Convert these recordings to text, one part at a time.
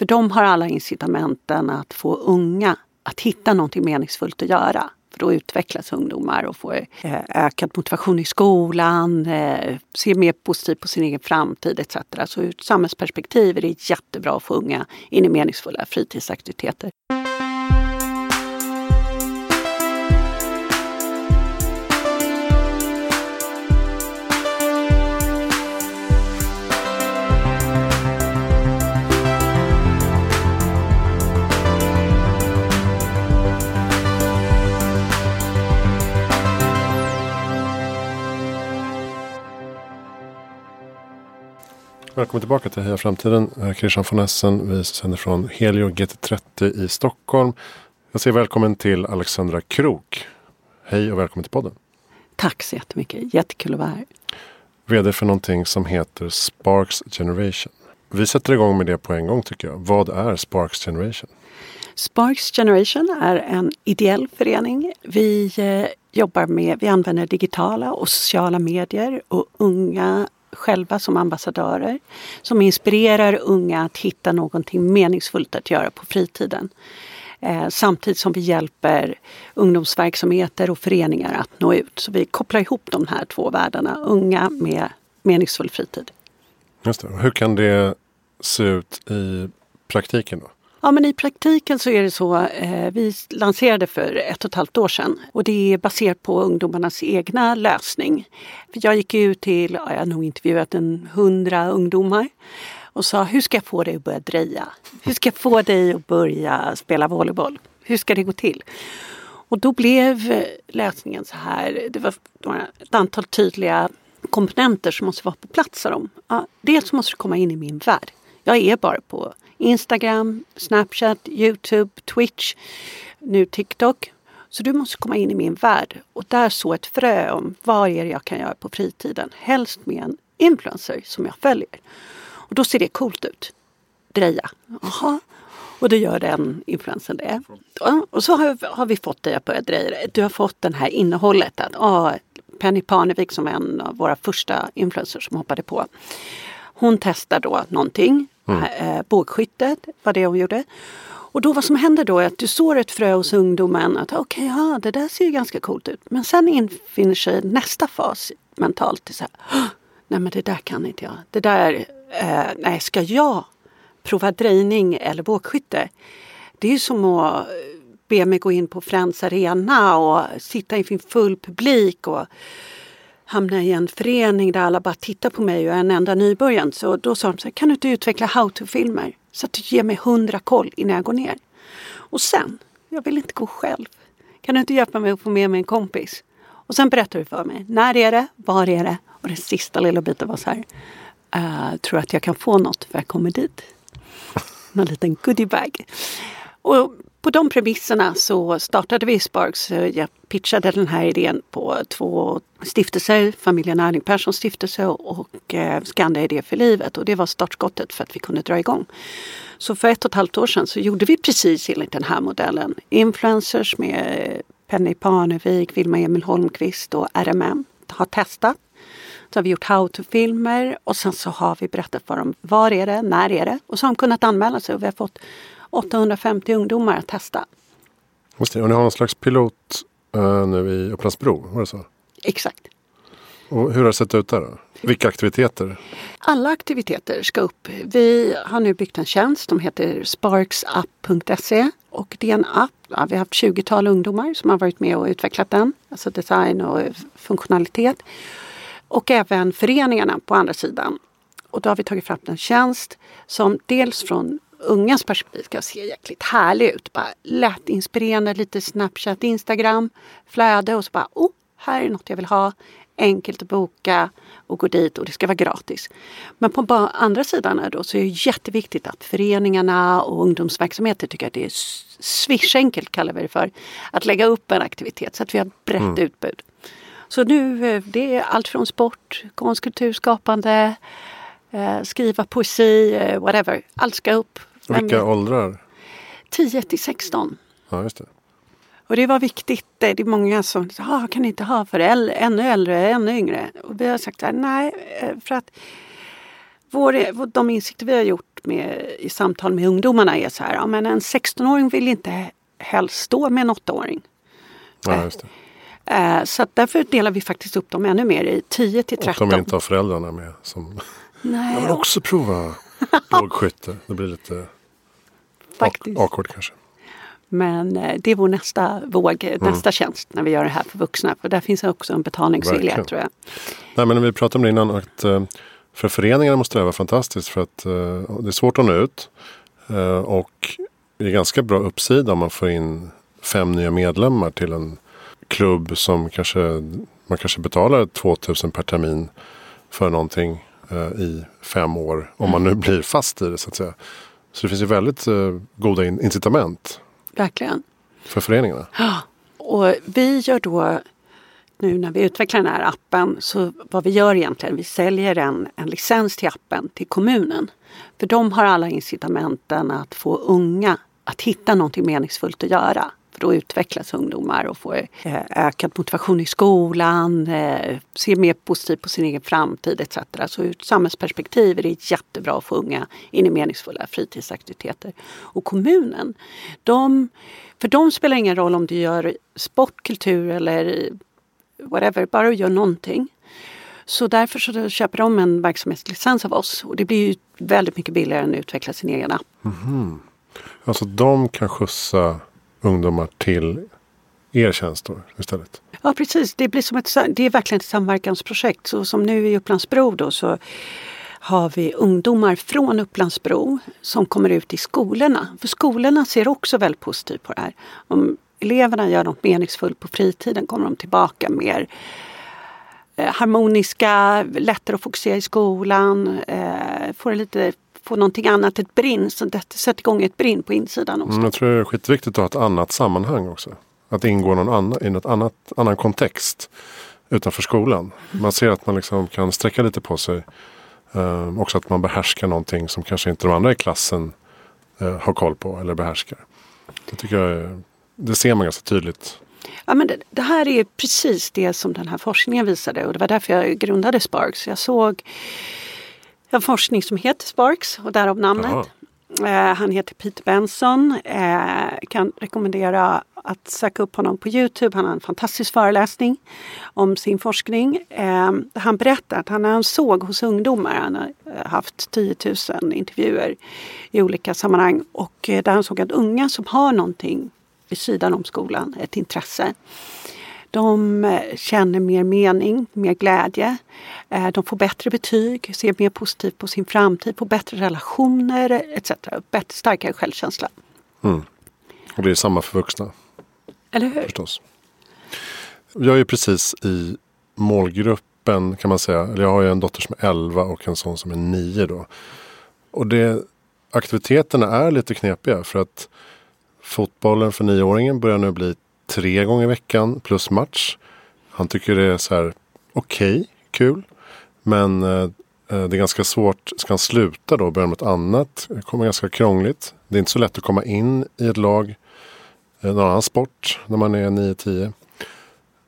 För de har alla incitamenten att få unga att hitta någonting meningsfullt att göra. För då utvecklas ungdomar och får eh, ökad motivation i skolan, eh, ser mer positivt på sin egen framtid etc. Så ur ett samhällsperspektiv är det jättebra att få unga in i meningsfulla fritidsaktiviteter. Välkommen tillbaka till Heja Framtiden. Christian von Essen. Vi sänder från Helio GT30 i Stockholm. Jag säger välkommen till Alexandra Krok. Hej och välkommen till podden. Tack så jättemycket. Jättekul att vara här. VD för någonting som heter Sparks Generation. Vi sätter igång med det på en gång tycker jag. Vad är Sparks Generation? Sparks Generation är en ideell förening. Vi eh, jobbar med, vi använder digitala och sociala medier och unga själva som ambassadörer som inspirerar unga att hitta någonting meningsfullt att göra på fritiden. Eh, samtidigt som vi hjälper ungdomsverksamheter och föreningar att nå ut. Så vi kopplar ihop de här två världarna, unga med meningsfull fritid. Just det. Hur kan det se ut i praktiken då? Ja men i praktiken så är det så, eh, vi lanserade för ett och ett halvt år sedan och det är baserat på ungdomarnas egna lösning. Jag gick ut till, ja, jag har nog intervjuat en hundra ungdomar och sa hur ska jag få dig att börja dreja? Hur ska jag få dig att börja spela volleyboll? Hur ska det gå till? Och då blev lösningen så här, det var ett antal tydliga komponenter som måste vara på plats. Av dem. Ja, dels måste du komma in i min värld. Jag är bara på Instagram, Snapchat, Youtube, Twitch, nu TikTok. Så du måste komma in i min värld och där så ett frö om vad är det jag kan göra på fritiden. Helst med en influencer som jag följer. Och då ser det coolt ut. Dreja. Jaha. Och då gör den influensen det. Och så har, vi fått dig att börja dreja. Du har fått det här innehållet. Att, ah, Penny Parnevik som är en av våra första influencers som hoppade på. Hon testar då någonting mm. Eh, bågskyttet var det hon gjorde. Och då vad som händer då är att du sår ett frö hos ungdomen att okej, okay, ja, det där ser ju ganska coolt ut. Men sen infinner sig nästa fas mentalt. Till så här, nej men det där kan inte jag. Det där, eh, nej ska jag prova drejning eller bågskytte? Det är ju som att eh, be mig gå in på Friends Arena och sitta inför full publik och hamna i en förening där alla bara tittar på mig och jag är en enda nybörjare. Så då sa de så här, kan du inte utveckla how-to-filmer så att du ger mig hundra koll innan jag går ner? Och sen, jag vill inte gå själv. Kan du inte hjälpa mig att få med mig en kompis? Och sen berättar du för mig, när är det, var är det? Och den sista lilla biten var så här, uh, tror att jag kan få något för jag kommer dit? Någon liten goodiebag. Och på de premisserna så startade vi Sparks. Eh, jag pitchade den här idén på två stiftelser, familjen Erling Perssons stiftelse och eh, Skandia Idé för livet och det var startskottet för att vi kunde dra igång. Så för ett och ett halvt år sedan så gjorde vi precis enligt den här modellen. Influencers med eh, Penny Parnevik, Vilma Emil Holmqvist och RMM har testat. Så har vi gjort how-to-filmer och sen så har vi berättat för dem var är det, när är det och så har de kunnat anmäla sig och vi har fått 850 ungdomar att testa. Just det, och ni har någon slags pilot uh, nu i Upplandsbro, var det så? Exakt. Och hur har det sett ut där då? Vilka aktiviteter? Alla aktiviteter ska upp. Vi har nu byggt en tjänst som heter sparksapp.se och det är en app. Ja, vi har haft 20-tal ungdomar som har varit med och utvecklat den. Alltså design och funktionalitet. Och även föreningarna på andra sidan. Och då har vi tagit fram en tjänst som dels från ungas perspektiv ska se jäkligt härlig ut. Bara lätt inspirerande, lite Snapchat, Instagram, flöde och så bara oh, här är något jag vill ha. Enkelt att boka och gå dit och det ska vara gratis. Men på andra sidan är då så är det jätteviktigt att föreningarna och ungdomsverksamheter tycker att det är swish-enkelt kallar vi det för. Att lägga upp en aktivitet så att vi har brett mm. utbud. Så nu eh, det är allt från sport, konst, kulturskapande, eh, skriva poesi, eh, whatever. Allt ska upp vilka Men, åldrar? 10 till 16. Ja, just det. Och det var viktigt. Det är många som säger, ah, kan inte ha för äldre, ännu äldre, ännu yngre. Och vi har sagt här, nej, eh, för att vår, de insikter vi har gjort med, i samtal med ungdomarna är så här, ja, men en 16-åring vill inte helst stå med en 8-åring. Ja, just det. Eh, så därför delar vi faktiskt upp dem ännu mer i 10 till 13. Och de inte har föräldrarna med. Som... Nej, Jag vill också prova bågskytte. Det blir lite faktiskt. awkward kanske. Men eh, det är vår nästa våg, Mm. nästa tjänst när vi gör det här för vuxna. För där finns också en betalningsvilja Verkligen. tror jag. Nej, men vi pratade om det innan. Att, eh, för föreningarna måste det här vara fantastiskt. För att eh, det är svårt att nå ut. Och det är ganska bra uppsida om man får in fem nya medlemmar till en klubb som kanske man kanske betalar 2000 per termin för någonting i fem år. Om man nu blir fast i det så att säga. Så det finns ju väldigt eh, goda in- incitament Verkligen. för föreningarna. Och vi gör då, nu när vi utvecklar den här appen, så vad vi gör egentligen, vi säljer en, en licens till appen till kommunen. För de har alla incitamenten att få unga att hitta någonting meningsfullt att göra. För då utvecklas ungdomar och får eh, ökad motivation i skolan, eh, ser mer positivt på sin egen framtid etc. Så ur ett samhällsperspektiv är det jättebra att få unga in i meningsfulla fritidsaktiviteter. Och kommunen, de, för dem spelar ingen roll om du gör sport, kultur eller whatever, bara du gör någonting. Så därför så köper de en verksamhetslicens av oss och det blir ju väldigt mycket billigare än att utveckla sin egen app. Mhm. Alltså de kan skjutsa ungdomar till er tjänst då istället. Ja precis, det, blir som ett, det är verkligen ett samverkansprojekt. Så som nu i Upplandsbro då så har vi ungdomar från Upplandsbro som kommer ut i skolorna. För skolorna ser också väldigt positivt på det här. Om eleverna gör något meningsfullt på fritiden kommer de tillbaka mer eh, harmoniska, lättare att fokusera i skolan, eh, får får lite få någonting annat, ett brinn, så det sätter igång ett brinn på insidan. Mm, jag tror det är skitviktigt att ha ett annat sammanhang också. Att ingå någon annan, i något annat, annan kontext utanför skolan. Man ser att man liksom kan sträcka lite på sig. Eh, också att man behärskar någonting som kanske inte de andra i klassen eh, har koll på eller behärskar. Det tycker jag det ser man ganska tydligt. Ja, men det, det här är precis det som den här forskningen visade och det var därför jag grundade Sparks. Jag såg en forskning som heter Sparks och därav namnet. Eh, han heter Peter Benson. Eh, kan rekommendera att söka upp honom på Youtube. Han har en fantastisk föreläsning om sin forskning. Eh, han berättar att han, när han såg hos ungdomar, han har eh, haft 10 000 intervjuer i olika sammanhang och eh, där han såg att unga som har någonting vid sidan om skolan, ett intresse. De eh, känner mer mening, mer glädje. Eh, De får bättre betyg, ser mer positivt på sin framtid, får bättre relationer etc. Bättre, starkare självkänsla. Och det är samma för vuxna Eller hur? förstås. Jag är precis i målgruppen kan man säga. Eller jag har ju en dotter som är 11 och en son som är 9 då. Och det, aktiviteterna är lite knepiga för att fotbollen för nioåringen börjar nu bli tre gånger i veckan plus match. Han tycker det är så här okej, kul. Men eh, eh det är ganska svårt. Ska han sluta då och börja med ett annat? Det kommer ganska krångligt. Det är inte så lätt att komma in i ett lag. Eh, någon annan sport när man är 9-10.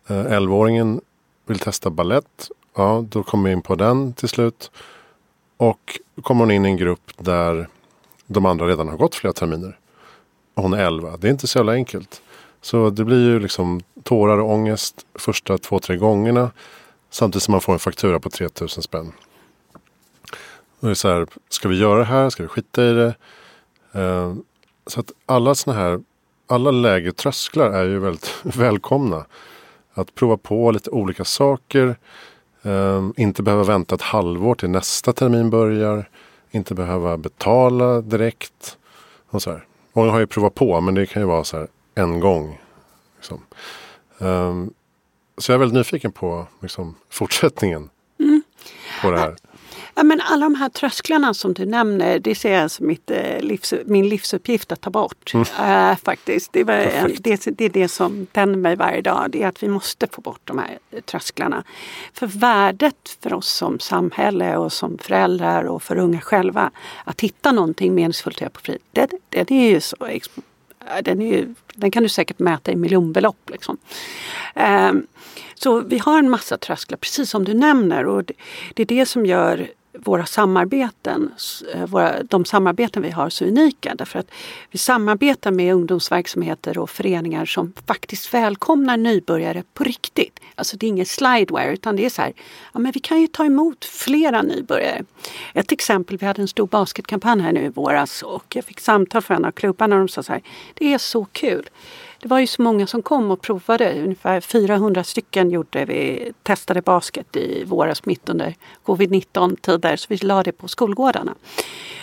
Eh, 11-åringen vill testa ballett. Ja, då kommer vi in på den till slut. Och då kommer hon in i en grupp där de andra redan har gått flera terminer. Och hon är 11. Det är inte så jävla enkelt. Så det blir ju liksom tårar och ångest första två, tre gångerna. Samtidigt som man får en faktura på 3000 spänn. Och det är så här, ska vi göra det här? Ska vi skita i det? Eh, så att alla såna här, alla lägre trösklar är ju väldigt välkomna. Att prova på lite olika saker. Eh, inte behöva vänta ett halvår till nästa termin börjar. Inte behöva betala direkt. Och så här. Många har ju provat på men det kan ju vara så här en gång. Liksom. Eh, så jag är väldigt nyfiken på liksom, fortsättningen på det här. Ja, men alla de här trösklarna som du nämner, det ser jag som mitt, eh, livs, min livsuppgift att ta bort. Eh, faktiskt. Det, var, det, det är det som tänder mig varje dag. Det är att vi måste få bort de här trösklarna. För värdet för oss som samhälle och som föräldrar och för unga själva att hitta någonting meningsfullt att göra på fritid. Den, den är ju så Eh, den, är ju, den kan du säkert mäta i miljonbelopp. Liksom. Ehm, så vi har en massa trösklar, precis som du nämner. Och det är det som gör våra samarbeten, eh, våra, de samarbeten vi har så unika. Därför att vi samarbetar med ungdomsverksamheter och föreningar som faktiskt välkomnar nybörjare på riktigt. Alltså det är inget slideware utan det är så här, ja men vi kan ju ta emot flera nybörjare. Ett exempel, vi hade en stor basketkampanj här nu i våras och jag fick samtal från en av klubbarna och de sa så här, det är så kul. Det var ju så många som kom och provade. Ungefär 400 stycken gjorde vi, testade basket i våras mitt under covid-19 tider. Så vi la det på skolgårdarna.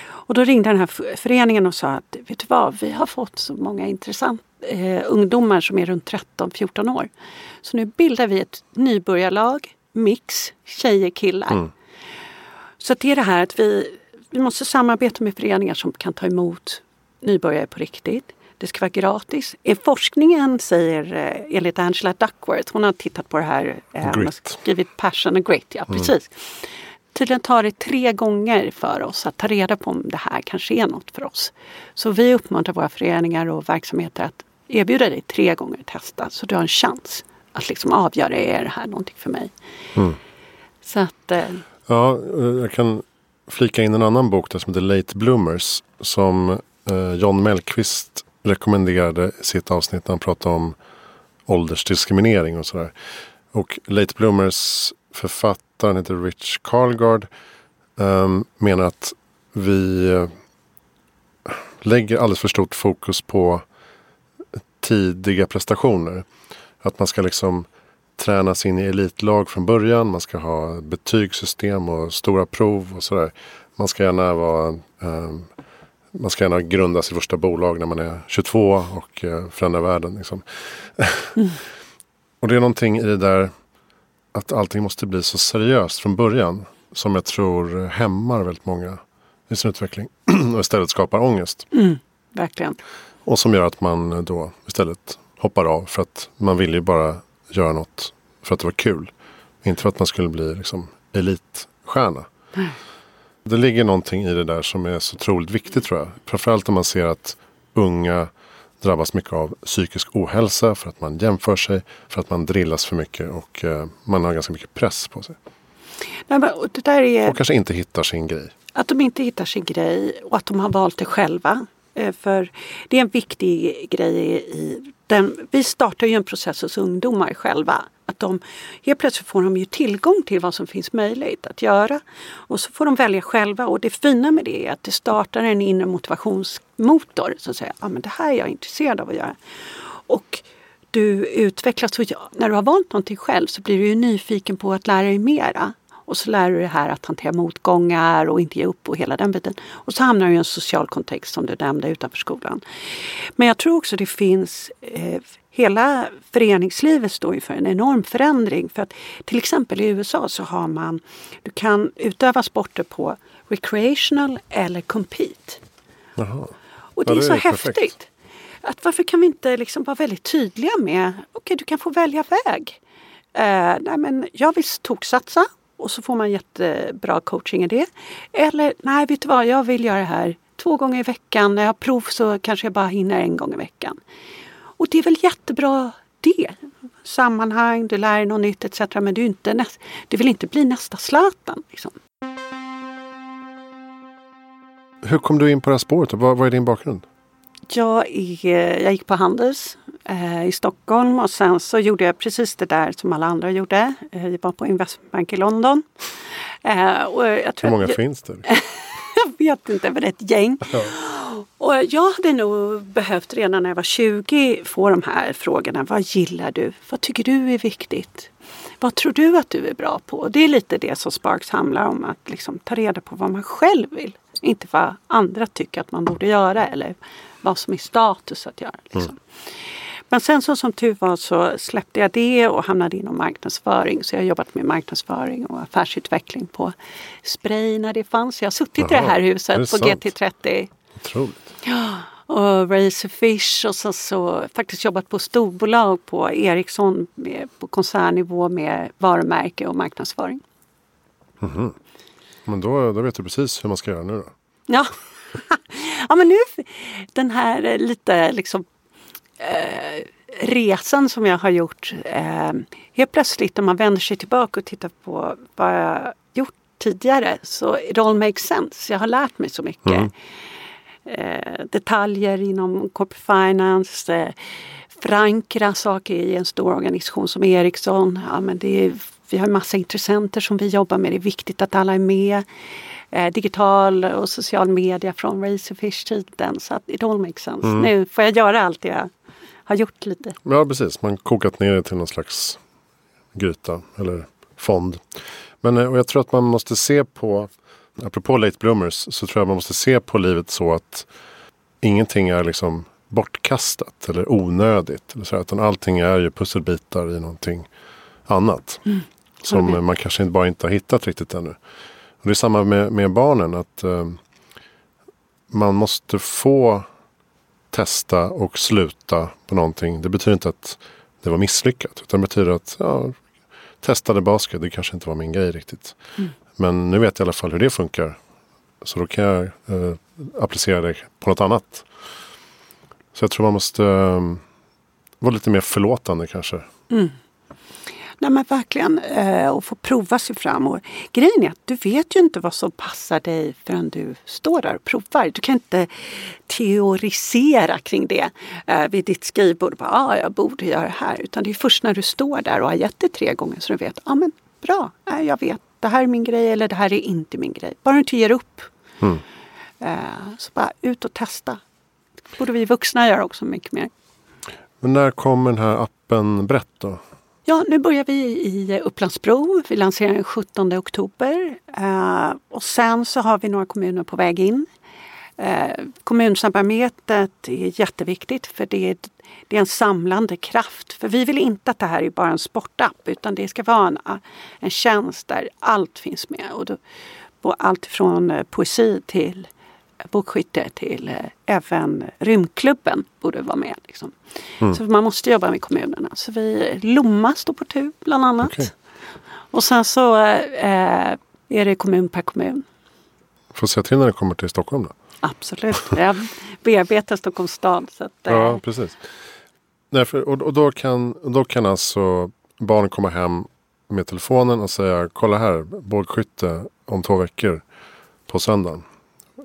Och då ringde den här föreningen och sa att vet du vad, vi har fått så många intressanta eh, ungdomar som är runt 13-14 år. Så nu bildar vi ett nybörjarlag, mix, tjejer, killar. Mm. Så det är det här att vi, vi måste samarbeta med föreningar som kan ta emot nybörjare på riktigt. Det ska vara gratis. Forskningen säger eh, enligt Angela Duckworth, hon har tittat på det här. Eh, hon har skrivit Passion och Grit, ja mm. precis. Tydligen tar det tre gånger för oss att ta reda på om det här kanske är något för oss. Så vi uppmuntrar våra föreningar och verksamheter att erbjuda dig tre gånger testa så du har en chans att liksom avgöra, är det här någonting för mig? Mm. Så att... Eh, ja, jag kan flika in en annan bok där som heter Late Bloomers som eh, John Mellqvist rekommenderade sitt avsnitt när han pratade om åldersdiskriminering och sådär. Och Late Bloomers författaren heter Rich Carlgard. Um, menar att vi eh, lägger alldeles för stort fokus på tidiga prestationer. Att man ska liksom tränas in i elitlag från början. Man ska ha betygssystem och stora prov och sådär. Man ska gärna vara um, man ska gärna grunda sitt första bolag när man är 22 och eh, förändra världen. Liksom. Mm. och det är någonting i det där att allting måste bli så seriöst från början. Som jag tror hämmar väldigt många i sin utveckling. och istället skapar ångest. Mm, verkligen. Och som gör att man då istället hoppar av. För att man vill ju bara göra något för att det var kul. Inte för att man skulle bli liksom elitstjärna. Mm. Det ligger någonting i det där som är så otroligt viktigt tror jag. Framförallt om man ser att unga drabbas mycket av psykisk ohälsa för att man jämför sig, för att man drillas för mycket och eh, man har ganska mycket press på sig. Nej, men det där är... Och kanske inte hittar sin grej. Att de inte hittar sin grej och att de har valt det själva. Eh, för det är en viktig grej i den. Eh, vi startar ju en process hos ungdomar själva att de helt plötsligt får de ju tillgång till vad som finns möjligt att göra. Och så får de välja själva och det fina med det är att det startar en inre motivationsmotor som säger att ah, det här är jag intresserad av att göra. Och du utvecklas och när du har valt någonting själv så blir du ju nyfiken på att lära dig mera. Och så lär du dig här att hantera motgångar och inte ge upp och hela den biten. Och så hamnar du i en social kontext som du nämnde utanför skolan. Men jag tror också det finns eh, hela föreningslivet står ju för en enorm förändring. För att till exempel i USA så har man, du kan utöva sporter på recreational eller compete. Jaha. Och det, ja, det är så är häftigt. Att varför kan vi inte liksom vara väldigt tydliga med, okej okay, du kan få välja väg. Uh, nej men jag vill toksatsa och så får man jättebra coaching i det. Eller nej, vet du vad, jag vill göra det här två gånger i veckan. När jag har prov så kanske jag bara hinner en gång i veckan. Och det är väl jättebra det. Sammanhang, du lär dig något nytt etc. Men du, inte näst, du vill inte bli nästa Zlatan. Liksom. Hur kom du in på det här spåret? Vad, vad är din bakgrund? Jag, är, jag gick på Handels eh, i Stockholm och sen så gjorde jag precis det där som alla andra gjorde. Eh, jag var på Investmentbank i London. Eh, och jag tror Hur många jag, finns det? jag vet inte, men ett gäng. Ja. Och jag hade nog behövt redan när jag var 20 få de här frågorna. Vad gillar du? Vad tycker du är viktigt? Vad tror du att du är bra på? Det är lite det som Sparks handlar om. Att liksom ta reda på vad man själv vill. Inte vad andra tycker att man borde göra eller vad som är status att göra. Liksom. Mm. Men sen så som tur var så släppte jag det och hamnade inom marknadsföring. Så jag har jobbat med marknadsföring och affärsutveckling på Spray när det fanns. Jag har suttit Aha, i det här huset det på GT30. Otroligt. Ja, och Razorfish och så, så faktiskt jobbat på storbolag på Ericsson med, på koncernnivå med varumärke och marknadsföring. Mm -hmm. Men då, då vet du precis hur man ska göra nu då? Ja, ja men nu den här lite liksom eh, resan som jag har gjort. Eh, helt plötsligt om man vänder sig tillbaka och tittar på vad jag gjort tidigare så it all makes sense. Jag har lärt mig så mycket. Mm. Eh, detaljer inom corporate finance, eh, förankra saker i en stor organisation som Ericsson. Ja, men det är, vi har massa intressenter som vi jobbar med. Det är viktigt att alla är med. Eh, digital och social media från Razorfish-tiden. Så att it all makes sense. Mm. Nu får jag göra allt det jag har gjort lite. Ja, precis. Man kokat ner det till någon slags gryta eller fond. Men eh, och jag tror att man måste se på, apropå late bloomers, så tror jag man måste se på livet så att ingenting är liksom bortkastat eller onödigt. Eller så, utan allting är ju pusselbitar i någonting annat. Som eh, man kanske inte bara inte har hittat riktigt ännu. Och det är samma med, med barnen. att eh, Man måste få testa och sluta på någonting. Det betyder inte att det var misslyckat. Utan det betyder att ja, testade basket, det kanske inte var min grej riktigt. Men nu vet jag i alla fall hur det funkar. Så då kan jag eh, applicera det på något annat. Så jag tror man måste eh, vara lite mer förlåtande kanske. Nej men verkligen. Eh, och få prova sig fram. Och grejen är att du vet ju inte vad som passar dig förrän du står där och provar. Du kan inte teorisera kring det eh, vid ditt skrivbord. Ja, ah, jag borde göra det här. Utan det är först när du står där och har gett det tre gånger så du vet. Ja ah, men bra, eh, jag vet. Det här är min grej eller det här är inte min grej. Bara du inte ger upp. Mm. Så bara ut och testa. Det borde vi vuxna göra också mycket mer. Men när kommer den här appen Brett då? Ja, nu börjar vi i Upplandsbro. Vi lanserar den 17 oktober. Eh, och sen så har vi några kommuner på väg in. Eh, kommunsamarbetet är jätteviktigt för det är, det är en samlande kraft. För vi vill inte att det här är bara en sportapp utan det ska vara en, en tjänst där allt finns med. Och då, på allt från eh, poesi till bokskytte till eh, även rymdklubben borde vara med. Liksom. Så man måste jobba med kommunerna. Så vi, Lomma står på tur bland annat. Okej. Och sen så eh, är det kommun per kommun. Får säga till när det kommer till Stockholm då? Absolut. Jag bearbetar Stockholms stad. Så att, eh, Ja, precis. Nej, för, och, och då, kan, då kan alltså barn komma hem med telefonen och säga kolla här, bågskytte om två veckor på söndagen.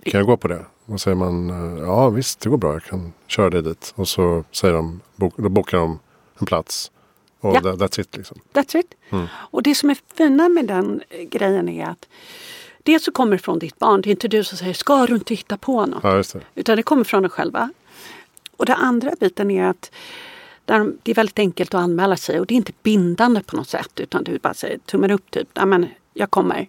Kan jag gå på det? Och säger man eh, ja visst det går bra, jag kan köra dig dit. Och så säger de, då bokar de en plats. Och Ja. that, that's it liksom. That's it. Och det som är fina med den eh, grejen är att det som kommer från ditt barn, det är inte du som säger ska du inte hitta på något. Ja, det. Utan det kommer från dig själva. Och den andra biten är att där de- det är väldigt enkelt att anmäla sig och det är inte bindande på något sätt utan du bara säger tummen upp typ, nej men jag kommer.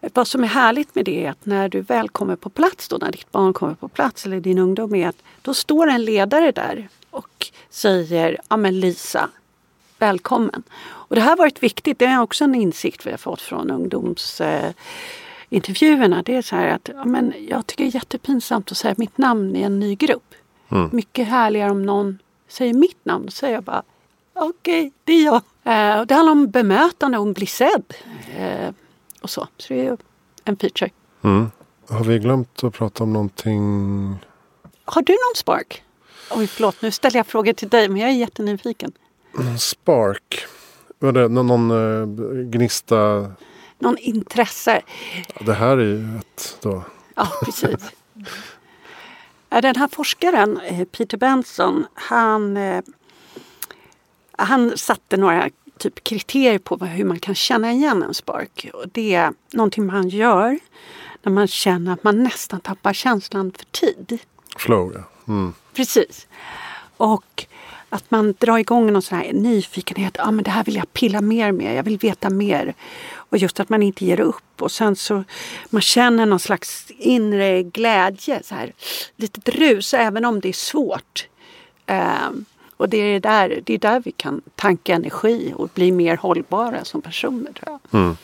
Vad som är härligt med det är att när du väl kommer på plats då, när ditt barn kommer på plats eller din ungdom är att då står en ledare där och säger, ja men Lisa, välkommen. Och det här har varit viktigt, det är också en insikt vi har fått från ungdomsintervjuerna. Eh, det är så här att ja, men jag tycker det är jättepinsamt att säga mitt namn i en ny grupp. Mycket härligare om någon säger mitt namn. Då säger jag bara okej, det är jag. Eh, och det handlar om bemötande och om bli sedd. Eh, och så. så det är ju en feature. Mm. Har vi glömt att prata om någonting? Har du någon spark? Oj, förlåt, nu ställer jag frågor till dig men jag är jättenyfiken. Spark? Var det någon, någon eh, gnista? Någon intresse? Det här är ju ett då. Ja, precis. Den här forskaren, eh, Peter Benson, han, eh, han satte några typ kriterier på hur man kan känna igen en spark. Och det är någonting man gör när man känner att man nästan tappar känslan för tid. Flow ja. Mm. Precis. Och att man drar igång någon sån här nyfikenhet. Ja, men det här vill jag pilla mer med. Jag vill veta mer. Och just att man inte ger upp. Och sen så man känner någon slags inre glädje. Så här, litet rus även om det är svårt. Ehm, och det är där, det är där vi kan tanka energi och bli mer hållbara som personer tror jag.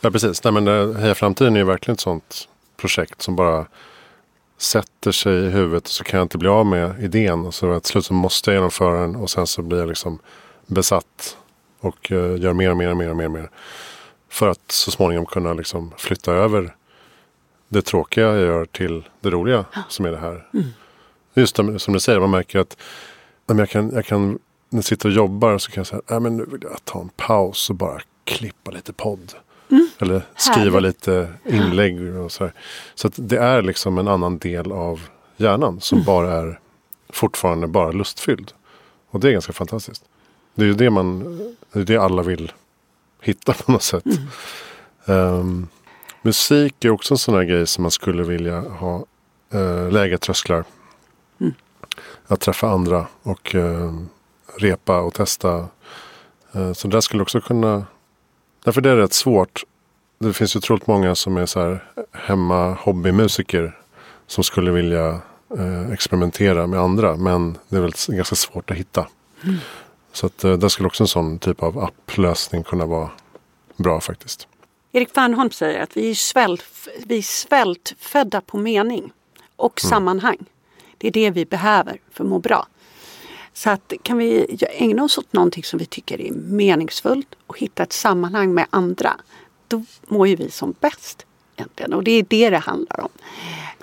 Ja precis. Nej, men eh, Heja Framtiden är ju verkligen ett sånt projekt som bara sätter sig i huvudet och så kan jag inte bli av med idén. Och så till slut så måste jag genomföra den och sen så blir jag liksom besatt. Och eh, gör mer och mer och mer och mer. Mer för att så småningom kunna liksom flytta över det tråkiga jag gör till det roliga som är det här. Just det, som du säger, man märker att men jag, kan, jag kan, när jag sitter och jobbar så kan jag säga, nej men nu vill jag ta en paus och bara klippa lite podd. Mm. Eller skriva Härligt. lite inlägg och så här. Så att det är liksom en annan del av hjärnan som Mm. bara är fortfarande bara lustfylld. Och det är ganska fantastiskt. Det är ju det man, det är det alla vill hitta på något sätt. Ehm, musik är också en sån här grej som man skulle vilja ha uh, lägre trösklar. Att träffa andra och eh, repa och testa. Eh, så det skulle också kunna... Därför det är rätt svårt. Det finns ju otroligt många som är så här hemma hobbymusiker. Som skulle vilja eh, experimentera med andra. Men det är väl ganska svårt att hitta. Så att, eh, där skulle också en sån typ av applösning kunna vara bra faktiskt. Erik Fernholm säger att vi är, svält, vi är svältfödda på mening och sammanhang. Det är det vi behöver för att må bra. Så att kan vi ägna oss åt någonting som vi tycker är meningsfullt och hitta ett sammanhang med andra. Då mår ju vi som bäst. Egentligen. Och det är det det handlar om.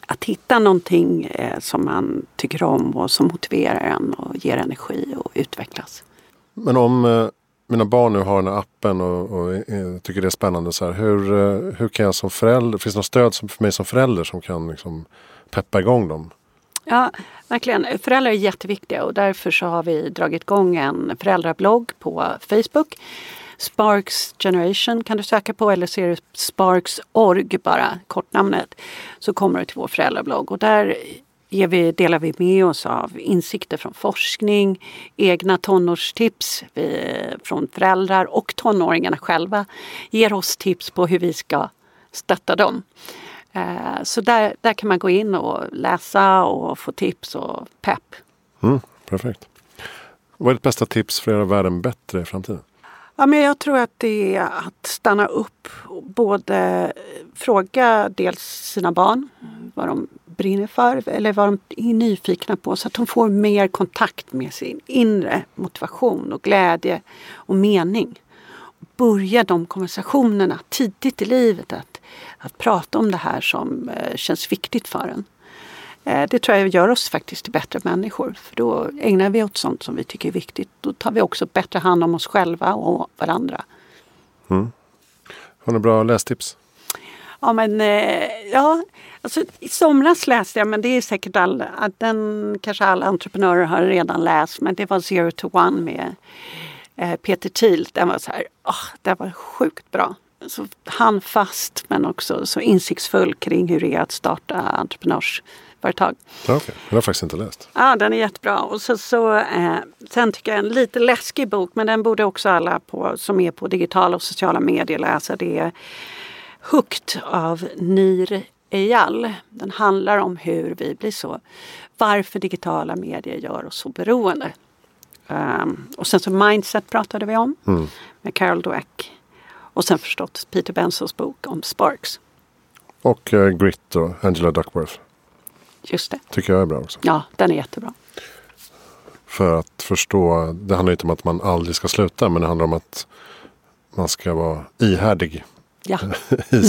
Att hitta någonting eh, som man tycker om och som motiverar en och ger energi och utvecklas. Men om eh, mina barn nu har den här appen och, och eh, tycker det är spännande. Så här, hur, hur kan jag som förälder, finns det något stöd som, för mig som förälder som kan liksom, peppa igång dem? Ja, verkligen. Föräldrar är jätteviktiga och därför så har vi dragit igång en föräldrablogg på Facebook. Sparks Generation kan du söka på eller ser du Sparks.org bara, kortnamnet. Så kommer du till vår föräldrablogg och där ger vi, delar vi med oss av insikter från forskning, egna tonårstips vi, från föräldrar och tonåringarna själva ger oss tips på hur vi ska stötta dem. Eh, Så där, där kan man gå in och läsa och få tips och pepp. Mm, perfekt. Vad är ditt bästa tips för att göra världen bättre i framtiden? Ja, men jag tror att det är att stanna upp och både fråga dels sina barn vad de brinner för eller vad de är nyfikna på så att de får mer kontakt med sin inre motivation och glädje och mening. Börja de konversationerna tidigt i livet att, att prata om det här som eh, känns viktigt för en. Eh, Det tror jag gör oss faktiskt till bättre människor. För då ägnar vi åt sånt som vi tycker är viktigt. Då tar vi också bättre hand om oss själva och varandra. Har ni bra lästips? Ja, men eh, ja, alltså, i somras läste jag, men det är säkert alla, att den kanske alla entreprenörer har redan läst, men det var Zero to One med Peter Thiel. Den var så här, åh, den var sjukt bra. Så handfast men också så insiktsfull kring hur det är att starta entreprenörsföretag. Ja, okay. Jag har faktiskt inte läst. Ja, den är jättebra. Och så, så, eh, sen tycker jag en lite läskig bok, men den borde också alla på, som är på digitala och sociala medier läsa. Det är Hooked av Nir Eyal. Den handlar om hur vi blir så, varför digitala medier gör oss så beroende. Um, och sen så Mindset pratade vi om med Carol Dweck. Och sen förstås Peter Benzos bok om Sparks. Och eh, Grit och Angela Duckworth. Just det. Tycker jag är bra också. Ja, den är jättebra. För att förstå. Det handlar inte om att man aldrig ska sluta. Men det handlar om att man ska vara ihärdig Ja, i,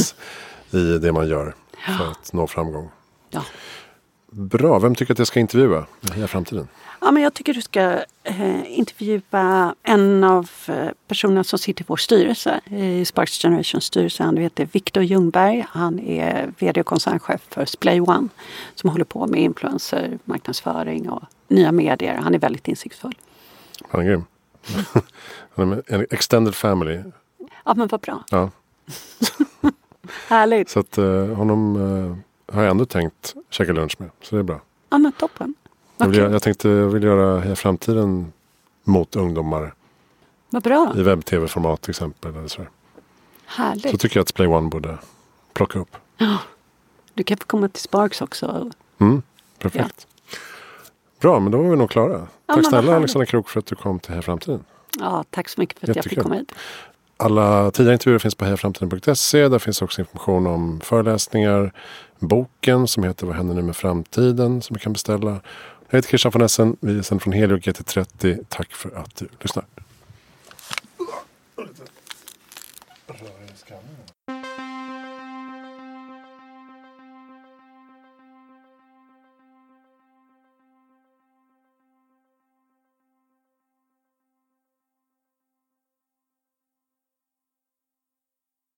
i det man gör. För att nå framgång. ja. Bra. Vem tycker att jag ska intervjua i framtiden? Ja, men jag tycker du ska eh, intervjua en av eh, personerna som sitter i vår styrelse, i Sparks Generation styrelse. Han heter Viktor Ljungberg. Han är vd och koncernchef för Splay One som håller på med influencer, marknadsföring och nya medier. Han är väldigt insiktsfull. Han är grym. Han är en extended family. Ja, men vad bra. Ja. Härligt. Så att eh, honom eh, har jag ändå tänkt käka lunch med. Så det är bra. Ja, men toppen. Jag, vill, jag tänkte jag vill göra Heja Framtiden mot ungdomar. Vad bra. I webb-tv-format till exempel. Eller så, så Härligt. tycker jag att Splay One borde plocka upp. Du kan få komma till Sparks också. Mm, perfekt. Bra, men då var vi nog klara. men Tack snälla. Alexandra Krok för att du kom till Heja Framtiden. Ja, tack så mycket för att jag fick Jättekul. komma hit. Alla tidigare intervjuer finns på hejaframtiden.se. Där finns också information om föreläsningar, boken som heter Vad händer nu med framtiden som vi kan beställa. Jag heter Christian von Essen. Vi är sen från Helio GT30. Tack för att du lyssnar.